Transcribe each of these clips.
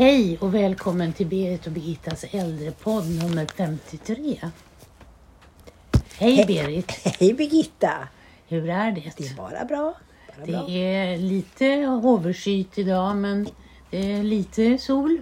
Hej och välkommen till Berit och Birgittas äldrepodd nummer 53. Hej Hej. Berit, Hej Birgitta! hur är det? Det är bara bra. Bara bra. Det är lite overskyet idag men det är lite sol.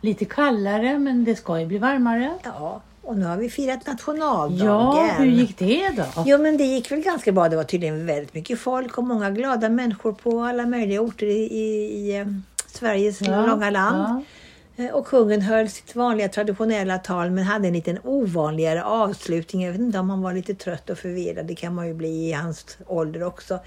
Lite kallare men det ska ju bli varmare. Ja, och nu har vi firat nationaldagen. Ja, hur gick det då? Jo, men det gick väl ganska bra. Det var tydligen väldigt mycket folk och många glada människor på alla möjliga orter i, i, i Sveriges Ja, långa land. ja. Eh, Och kungen höll sitt vanliga traditionella tal men hade en liten ovanligare avslutning. Jag vet inte om han var lite trött och förvirrad. Det kan man ju bli i hans ålder också.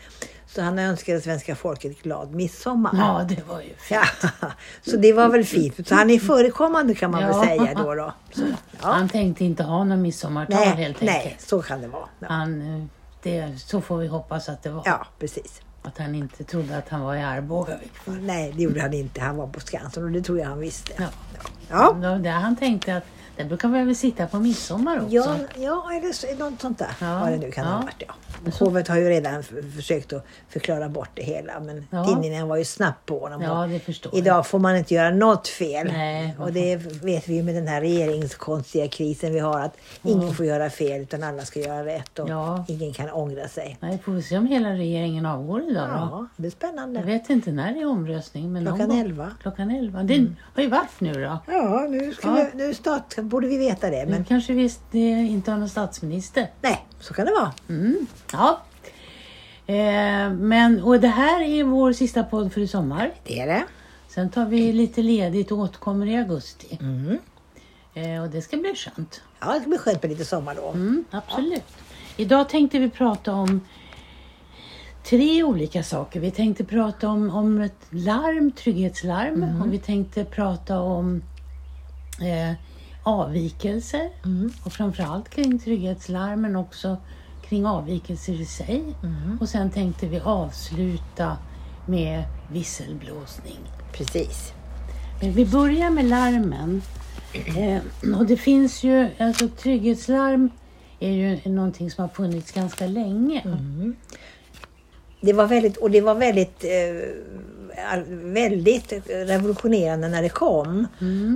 Så han önskade svenska folket glad midsommar. Ja, det var ju fint. Ja, så det var väl fint. Så han är förekommande kan man Ja. väl säga då. då. Så, ja. Han tänkte inte ha någon midsommartal nej, helt enkelt. nej, så kan det vara. Ja, Han, eh, det, så får vi hoppas att det var. ja precis. Att han inte trodde att han var i Arboga. Nej, det gjorde han inte. Han var på Skansen och det tror jag han visste. Ja. Ja, Då- där Han tänkte att det brukar vi väl sitta på midsommar också. ja, ja eller så, något sånt där. Ja, Vad det nu kan ha ja. varit. Ja. Hovet har ju redan försökt att förklara bort det hela. Men Ja. tidningen var ju snabb på honom. Ja. Idag får man inte göra något fel. Nej, och det vet vi ju med den här regeringskonstiga krisen vi har. Att ingen får göra fel utan alla ska göra rätt. Och Ja. ingen kan ångra sig. Nej, får vi se om hela regeringen avgår idag då. Ja, det är spännande. Jag vet inte när det är omröstning. Men Klockan 11. Klockan 11. Det har ju varit nu då. Ja, nu, ska Ja. Vi, nu start, borde vi veta det. Men Men kanske vi inte har någon statsminister. nej, så kan det vara. Mm. Ja. Eh, men, och det här är vår sista podd för i sommar. Det är det. Sen tar vi lite ledigt och återkommer i augusti. Mm. Eh, och det ska bli skönt. Ja, det ska bli skönt med lite sommar då. Mm, absolut. Idag tänkte vi prata om tre olika saker. Vi tänkte prata om, om ett larm, trygghetslarm. Och vi tänkte prata om eh, avvikelser. Och framförallt kring trygghetslarm men också kring avvikelser i sig. Och sen tänkte vi avsluta med visselblåsning. Precis. Men vi börjar med larmen. Eh, och det finns ju, alltså trygghetslarm är ju någonting som har funnits ganska länge. Det var väldigt, och det var väldigt, eh, väldigt revolutionerande när det kom.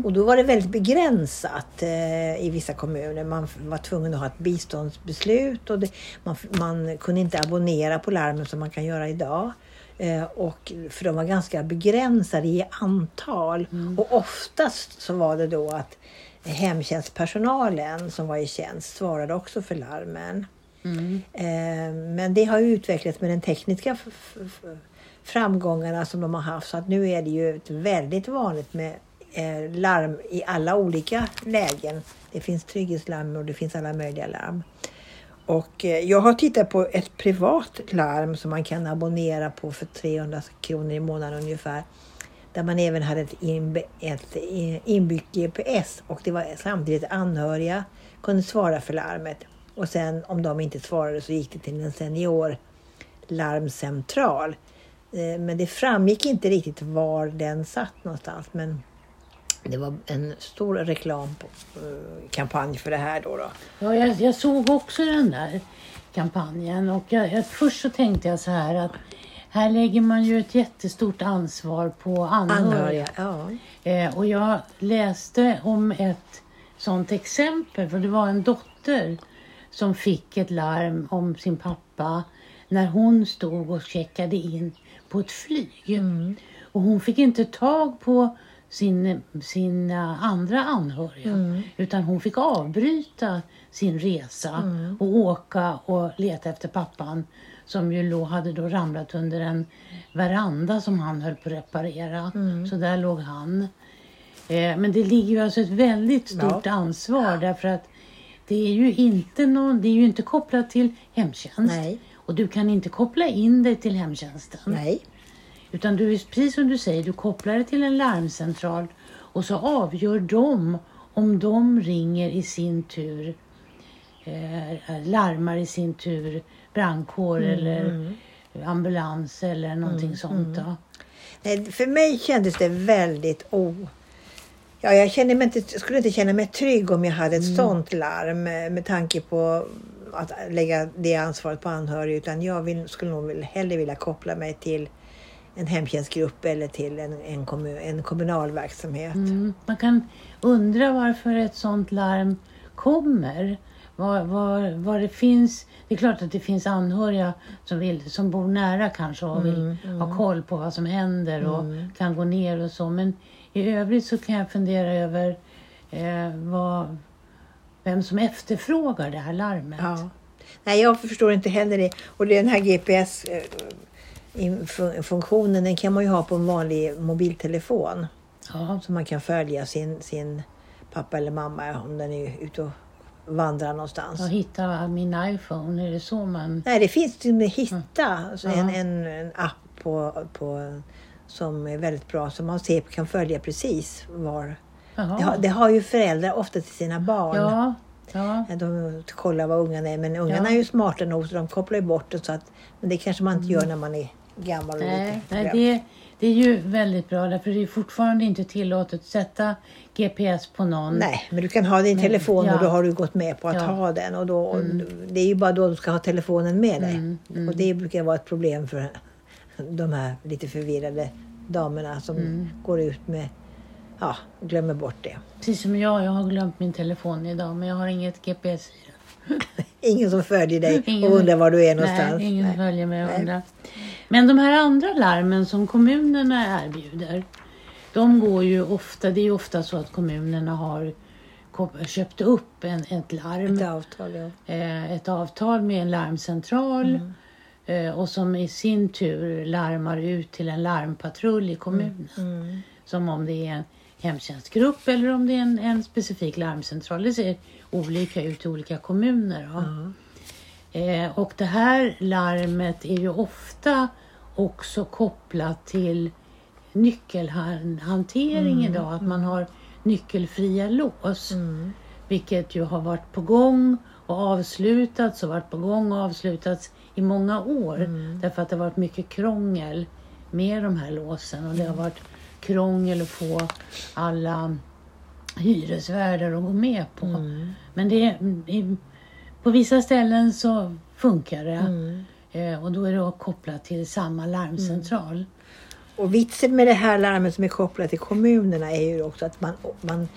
Och då var det väldigt begränsat eh, i vissa kommuner. Man var tvungen att ha ett biståndsbeslut och det, man, man kunde inte abonnera på larmen som man kan göra idag. Eh, och, för de var ganska begränsade i antal. Och oftast så var det då att hemtjänstpersonalen som var i tjänst svarade också för larmen. Mm. Eh, men det har ju utvecklats med den tekniska framgångarna som de har haft. Så att nu är det ju väldigt vanligt med eh, larm i alla olika lägen. Det finns trygghetslarm och det finns alla möjliga larm. Och eh, jag har tittat på ett privat larm som man kan abonnera på för 300 kronor i månaden ungefär. Där man även hade ett, inb ett inbyggt GPS och det var samtidigt anhöriga kunde svara för larmet. Och sen om de inte svarade så gick det till en senior larmcentral. Eh, Men det framgick inte riktigt var den satt någonstans. Men det var en stor reklamkampanj för det här då. då. Ja, jag, jag såg också den där kampanjen och jag, jag, först så tänkte jag så här att här lägger man ju ett jättestort ansvar på anhöriga. Anhöriga, ja. Eh, och jag läste om ett sånt exempel, för det var en dotter som fick ett larm om sin pappa när hon stod och checkade in på ett flyg. Och hon fick inte tag på sin, sina andra anhöriga utan hon fick avbryta sin resa och åka och leta efter pappan som ju då hade då ramlat under en veranda som han höll på att reparera. Så där låg han. Eh, men det ligger ju alltså ett väldigt stort Ja. ansvar därför att det är ju inte, någon, det är ju inte kopplat till hemtjänst. Nej. Och du kan inte koppla in dig till hemtjänsten. Nej. Utan du, precis som du säger, du kopplar det till en larmcentral och så avgör de om de ringer i sin tur, eh, larmar i sin tur brandkår eller ambulans eller någonting sånt. Då. Nej, för mig kändes det väldigt o... Ja, jag kände mig inte, skulle inte känna mig trygg om jag hade ett sånt larm eh, med tanke på att lägga det ansvaret på anhöriga. Utan jag vill, skulle nog hellre vilja koppla mig till en hemtjänstgrupp eller till en, en, kommun, en kommunal verksamhet. Mm. Man kan undra varför ett sånt larm kommer. Var, var, var det finns, det är klart att det finns anhöriga som, vill, som bor nära kanske och vill Mm, ha koll på vad som händer och kan gå ner och så. Men i övrigt så kan jag fundera över eh, vad, vem som efterfrågar det här larmet. Ja. Nej, jag förstår inte heller det. Och den här GPS-funktionen den kan man ju ha på en vanlig mobiltelefon. Ja. Så man kan följa sin, sin pappa eller mamma om den är ute och vandrar någonstans. Jag hittar min iPhone, är det så man... Nej, det finns till och med Hitta, alltså Ja. en, en, en app på, på, som är väldigt bra. Så man ser, kan följa precis var. Det har, det har ju föräldrar ofta till sina barn. Ja, ja. De kollar vad ungarna är. Men ungarna Ja. är ju smarta nog så de kopplar ju bort det. Så att, men det kanske man inte gör när man är gammal och Mm. Nej, lite nej. Det, är ju väldigt bra därför det är fortfarande inte tillåtet att sätta GPS på någon. Nej, men du kan ha din telefon ja. och då har du gått med på att Ja. Mm. ha den. Och då, Det är ju bara då du ska ha telefonen med dig. Och det brukar vara ett problem för de här lite förvirrade damerna som Mm. går ut med, ja, glömmer bort det. Precis som jag, jag har glömt min telefon idag men jag har inget GPS i den. Ingen som följer dig Ingen- och undrar var du är någonstans. Nej, ingen Nej. följer mig och undrar. Men de här andra larmen som kommunerna erbjuder, de går ju ofta, det är ju ofta så att kommunerna har köpt upp en, ett larm. Ett avtal, ja. eh, ett avtal med en larmcentral eh, och som i sin tur larmar ut till en larmpatrull i kommunen. Mm. Som om det är en hemtjänstgrupp eller om det är en, en specifik larmcentral. Det ser olika ut i olika kommuner. Då. Eh, och det här larmet är ju ofta också kopplat till nyckelhantering idag. Att man har nyckelfria lås. Vilket ju har varit på gång och avslutats och varit på gång och avslutats i många år. Därför att det har varit mycket krångel med de här låsen och det har varit krångel att få alla hyresvärdar att gå med på. Men det, på vissa ställen så funkar det. Eh, och då är det kopplat till samma larmcentral. Och vitsen med det här larmet som är kopplat till kommunerna är ju också att man, man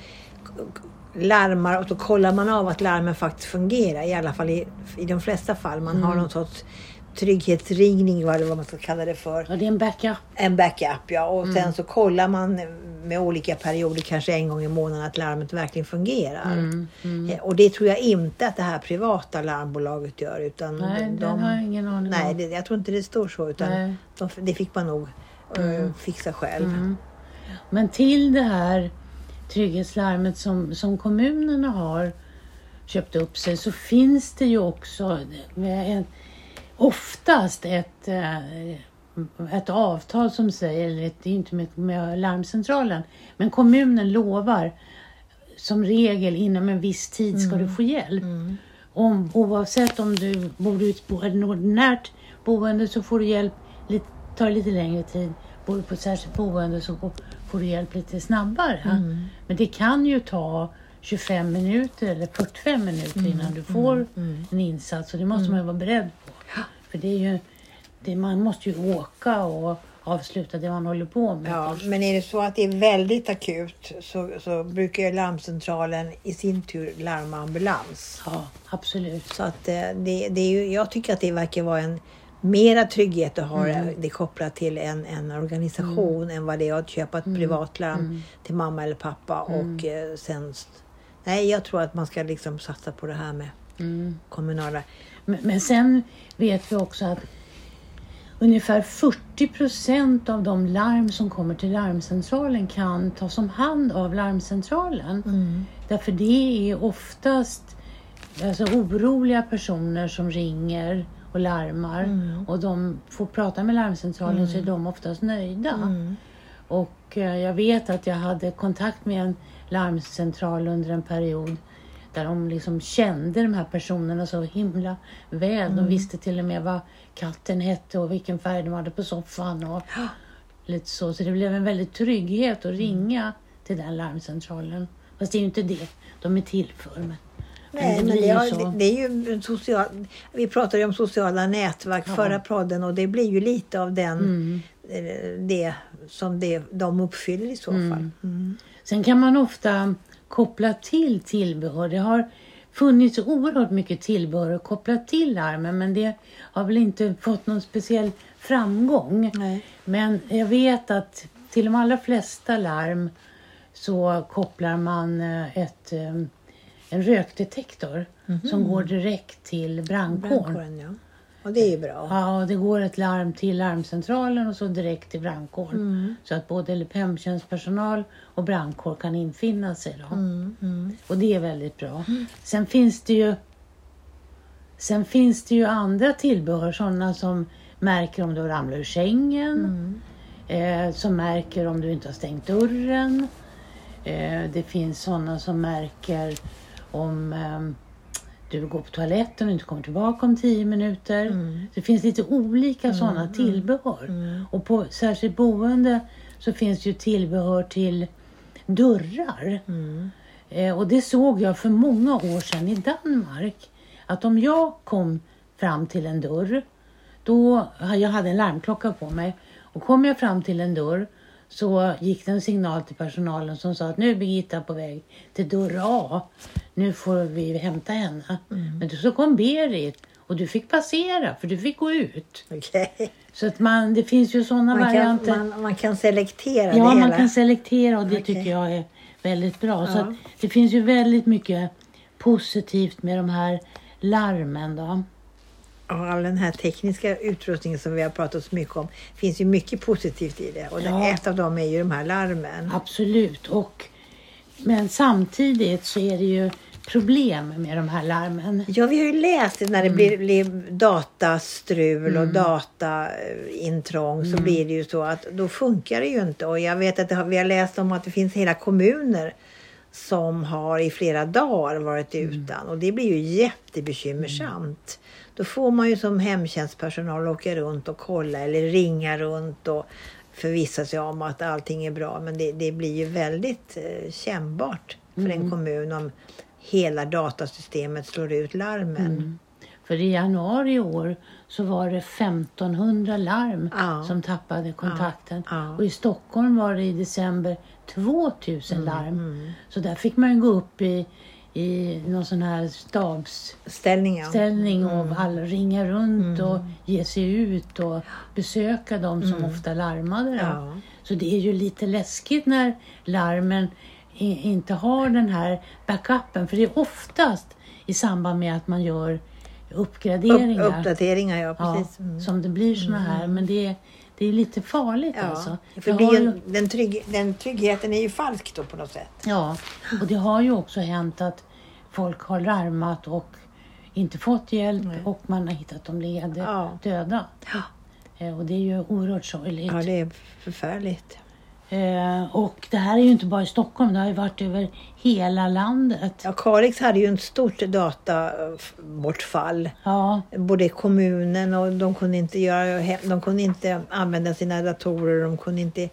larmar och så kollar man av att larmen faktiskt fungerar. I alla fall i, i de flesta fall. Man har någon sorts trygghetsringning eller vad man ska kalla det för. Ja, det är en backup. En backup ja. Och sen så kollar man med olika perioder, kanske en gång i månaden, att larmet verkligen fungerar. Eh, Och det tror jag inte att det här privata larmbolaget gör. Utan Nej, de, den har jag ingen aning Nej, om. det, jag tror inte det står så. Utan Nej. de, det fick man nog eh, fixa själv. Men till det här trygghetslarmet som, som kommunerna har köpt upp sig så finns det ju också en, oftast ett, eh, ett avtal som säger, eller det är inte med, med larmcentralen, men kommunen lovar som regel inom en viss tid ska du få hjälp. Om, oavsett om du bor på ett ordinärt boende så får du hjälp, lite, tar lite längre tid. Bor du på ett särskilt boende så får- du hjälp lite snabbare. Men det kan ju ta 25 minuter eller 45 minuter innan du får en insats och det måste man ju vara beredd på. För det är ju, det, man måste ju åka och avsluta det man håller på med. Ja, men är det så att det är väldigt akut så, så brukar ju larmcentralen i sin tur larma ambulans. ja absolut. Så att eh, det, det är ju, jag tycker att det verkar vara en mera trygghet att ha det kopplat till en, en organisation än vad det är att köpa ett privat larm till mamma eller pappa och eh, sen... Nej, jag tror att man ska liksom satsa på det här med kommunala... Men, sen vet vi också att ungefär 40 procent av de larm som kommer till larmcentralen kan tas om hand av larmcentralen. Därför det är oftast alltså, oroliga personer som ringer och larmar. Och de får prata med larmcentralen så är de oftast nöjda. Och eh, jag vet att jag hade kontakt med en larmcentral under en period där de liksom kände de här personerna så himla väl. De visste till och med vad katten hette och vilken färg de hade på soffan och lite så. Så det blev en väldig trygghet att ringa till den larmcentralen. Fast det är ju inte det de är till för. Men, Nej, men det, har, det, är ju social... Vi pratade ju om sociala nätverk Ja. förra podden och det blir ju lite av den, eh, det som det, de uppfyller i så fall. Mm. Sen kan man ofta koppla till tillbehör. Det har funnits oerhört mycket tillbehör att koppla till larmen men det har väl inte fått någon speciell framgång. Nej. Men jag vet att till de allra flesta larm så kopplar man eh, ett, eh, en rökdetektor som går direkt till brandkåren. Brandkåren, ja. Och det är ju bra. Ja, det går ett larm till larmcentralen och så direkt till brandkåren. Så att både hemtjänstpersonal och brandkår kan infinna sig. Då. Och det är väldigt bra. Sen finns det ju Sen finns det ju andra tillbehör, sådana som märker om du ramlar ur sängen. Eh, som märker om du inte har stängt dörren. Eh, det finns sådana som märker om ehm, du går på toaletten och inte kommer tillbaka om tio minuter. Det finns lite olika sådana tillbehör. Och på särskilt boende så finns det ju tillbehör till dörrar. Eh, och det såg jag för många år sedan i Danmark. Att om jag kom fram till en dörr, då, jag hade en larmklocka på mig, och kom jag fram till en dörr så gick det en signal till personalen som sa att nu är Birgitta på väg till dörr A. Nu får vi hämta henne. Men så kom Berit och du fick passera för du fick gå ut. Okej. Så att man, det finns ju sådana varianter. man, man kan selektera Ja, man hela. kan selektera och det Okej. tycker jag är väldigt bra. Så Ja. att det finns ju väldigt mycket positivt med de här larmen då. Och all den här tekniska utrustningen som vi har pratat så mycket om. finns ju mycket positivt i det. Och Ja. ett av dem är ju de här larmen. Absolut. Och, men samtidigt så är det ju problem med de här larmen. Ja, vi har ju läst det när Mm. det blir, blir datastrul och dataintrång så blir det ju så att då funkar det ju inte. Och jag vet att har, vi har läst om att det finns hela kommuner som har i flera dagar varit Mm. utan och det blir ju jättebekymmersamt. Då får man ju som hemtjänstpersonal åka runt och kolla eller ringa runt och förvissa sig om att allting är bra. Men det, det blir ju väldigt eh, kännbart för Mm. en kommun om hela datasystemet slår ut larmen. Mm. För i januari i år så var det 1500 larm Ja. som tappade kontakten. Ja. Och i Stockholm var det i december 2000 larm. Mm. Så där fick man gå upp i, i någon sån här stabsställning Ställning, ja. och alla ringa runt och ge sig ut och besöka dem som ofta larmade. Ja. Så det är ju lite läskigt när larmen inte har den här backupen. För det är oftast i samband med att man gör Upp, uppgraderingar. uppdateringar, ja ja, precis. Mm. Som det blir såna här. Men det är, det är lite farligt alltså. Ja, för har blir ju- den, trygg, den tryggheten är ju falsk då på något sätt. Ja, och det har ju också hänt att folk har larmat och inte fått hjälp och man har hittat dem liggande Ja. döda. Ja. Eh, Och det är ju oerhört sorgligt. Ja, det är förfärligt. Eh, och det här är ju inte bara i Stockholm, det har ju varit över hela landet. Ja, Kalix hade ju ett stort databortfall. Ja, Både kommunen och de kunde inte göra, de kunde inte använda sina datorer, de kunde inte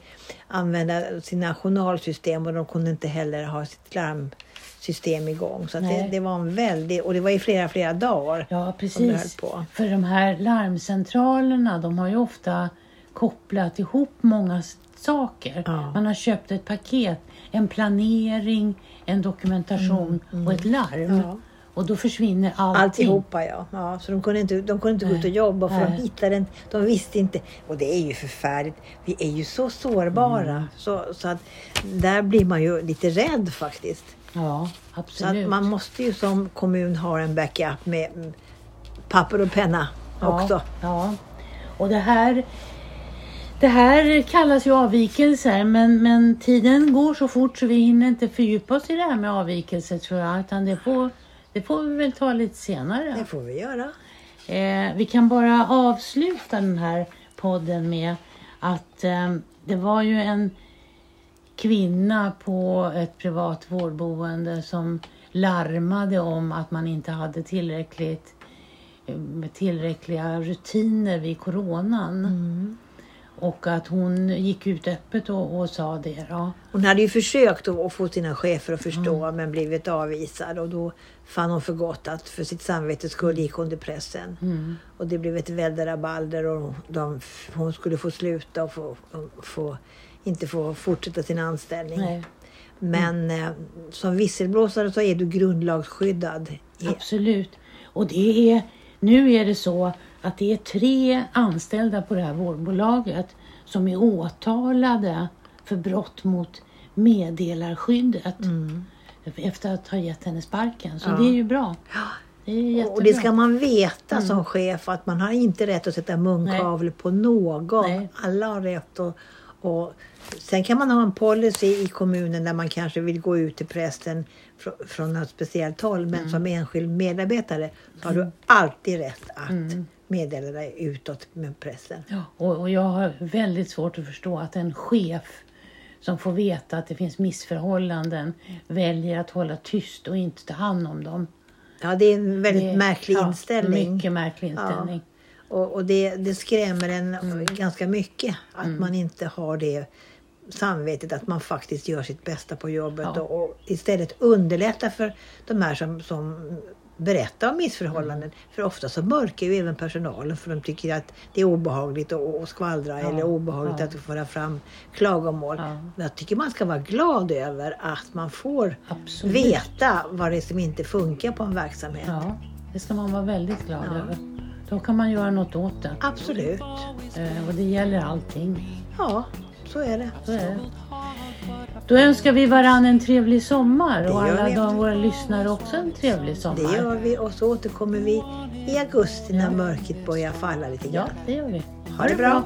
använda sina journalsystem och de kunde inte heller ha sitt larmsystem igång. Så det, det var en väldig, och det var i flera, flera dagar. ja precis. på. För de här larmcentralerna, de har ju ofta kopplat ihop många saker. Ja. Man har köpt ett paket, en planering, en dokumentation och ett larm. Mm, Ja. Och då försvinner allting. Alltihopa ja. ja. Så de kunde inte, de kunde inte gå ut och jobba för de Nej. hittade inte, de visste inte. Och det är ju förfärligt. Vi är ju så sårbara. Mm. Så, så att där blir man ju lite rädd faktiskt. Ja, Så absolut. att man måste ju som kommun ha en backup med mm, papper och penna också. Ja, och det här, det här kallas ju avvikelser men, men tiden går så fort så vi hinner inte fördjupa oss i det här med avvikelser tror jag. Utan det får, det får vi väl ta lite senare. Det får vi göra. Eh, vi kan bara avsluta den här podden med att eh, det var ju en kvinna på ett privat vårdboende som larmade om att man inte hade tillräckligt, eh, tillräckliga rutiner vid coronan. Och att hon gick ut öppet och, och sa det. Ja. Hon hade ju försökt att, att få sina chefer att förstå men blivit avvisad och då fann hon för gott att för sitt samvetes skull gick hon till pressen. Mm. Och det blev ett välde rabalder och de, hon skulle få sluta och få, få, inte få fortsätta sin anställning. Nej, Men eh, som visselblåsare så är du grundlagsskyddad. Absolut. Och det är, nu är det så att det är tre anställda på det här vårdbolaget som är åtalade för brott mot meddelarskyddet mm. efter att ha gett henne sparken. Så Ja. det är ju bra. Det. Och det ska man veta Mm. som chef att man har inte rätt att sätta munkavle på någon. Nej. Alla har rätt att och Sen kan man ha en policy i kommunen där man kanske vill gå ut till pressen fr- från något speciellt håll. Mm. Men som enskild medarbetare har du alltid rätt att Mm. Meddela dig utåt med pressen. Ja, och, och jag har väldigt svårt att förstå att en chef som får veta att det finns missförhållanden väljer att hålla tyst och inte ta hand om dem. Ja, det är en väldigt Det- märklig ja, inställning. Mycket märklig inställning. Och, och det, det skrämmer en Mm. ganska mycket att man inte har det samvetet att man faktiskt gör sitt bästa på jobbet Ja. och, och istället underlätta för de här som, som berättar om missförhållanden. Mm. För ofta så mörkar ju även personalen för de tycker att det är obehagligt att, skvallra Ja, eller obehagligt ja. att föra fram klagomål. Ja. Men jag tycker man ska vara glad över att man får Absolut. veta vad det är som inte funkar på en verksamhet. Ja, det ska man vara väldigt glad över. Då kan man göra något åt det. Absolut. Eh, och det gäller allting. Ja, så är det. Så är det. Då önskar vi varann en trevlig sommar och alla de våra lyssnare också en trevlig sommar. Det gör vi och så återkommer vi i augusti när mörkret börjar falla lite grann. Ja, det gör vi. Ha, ha det, det bra. bra.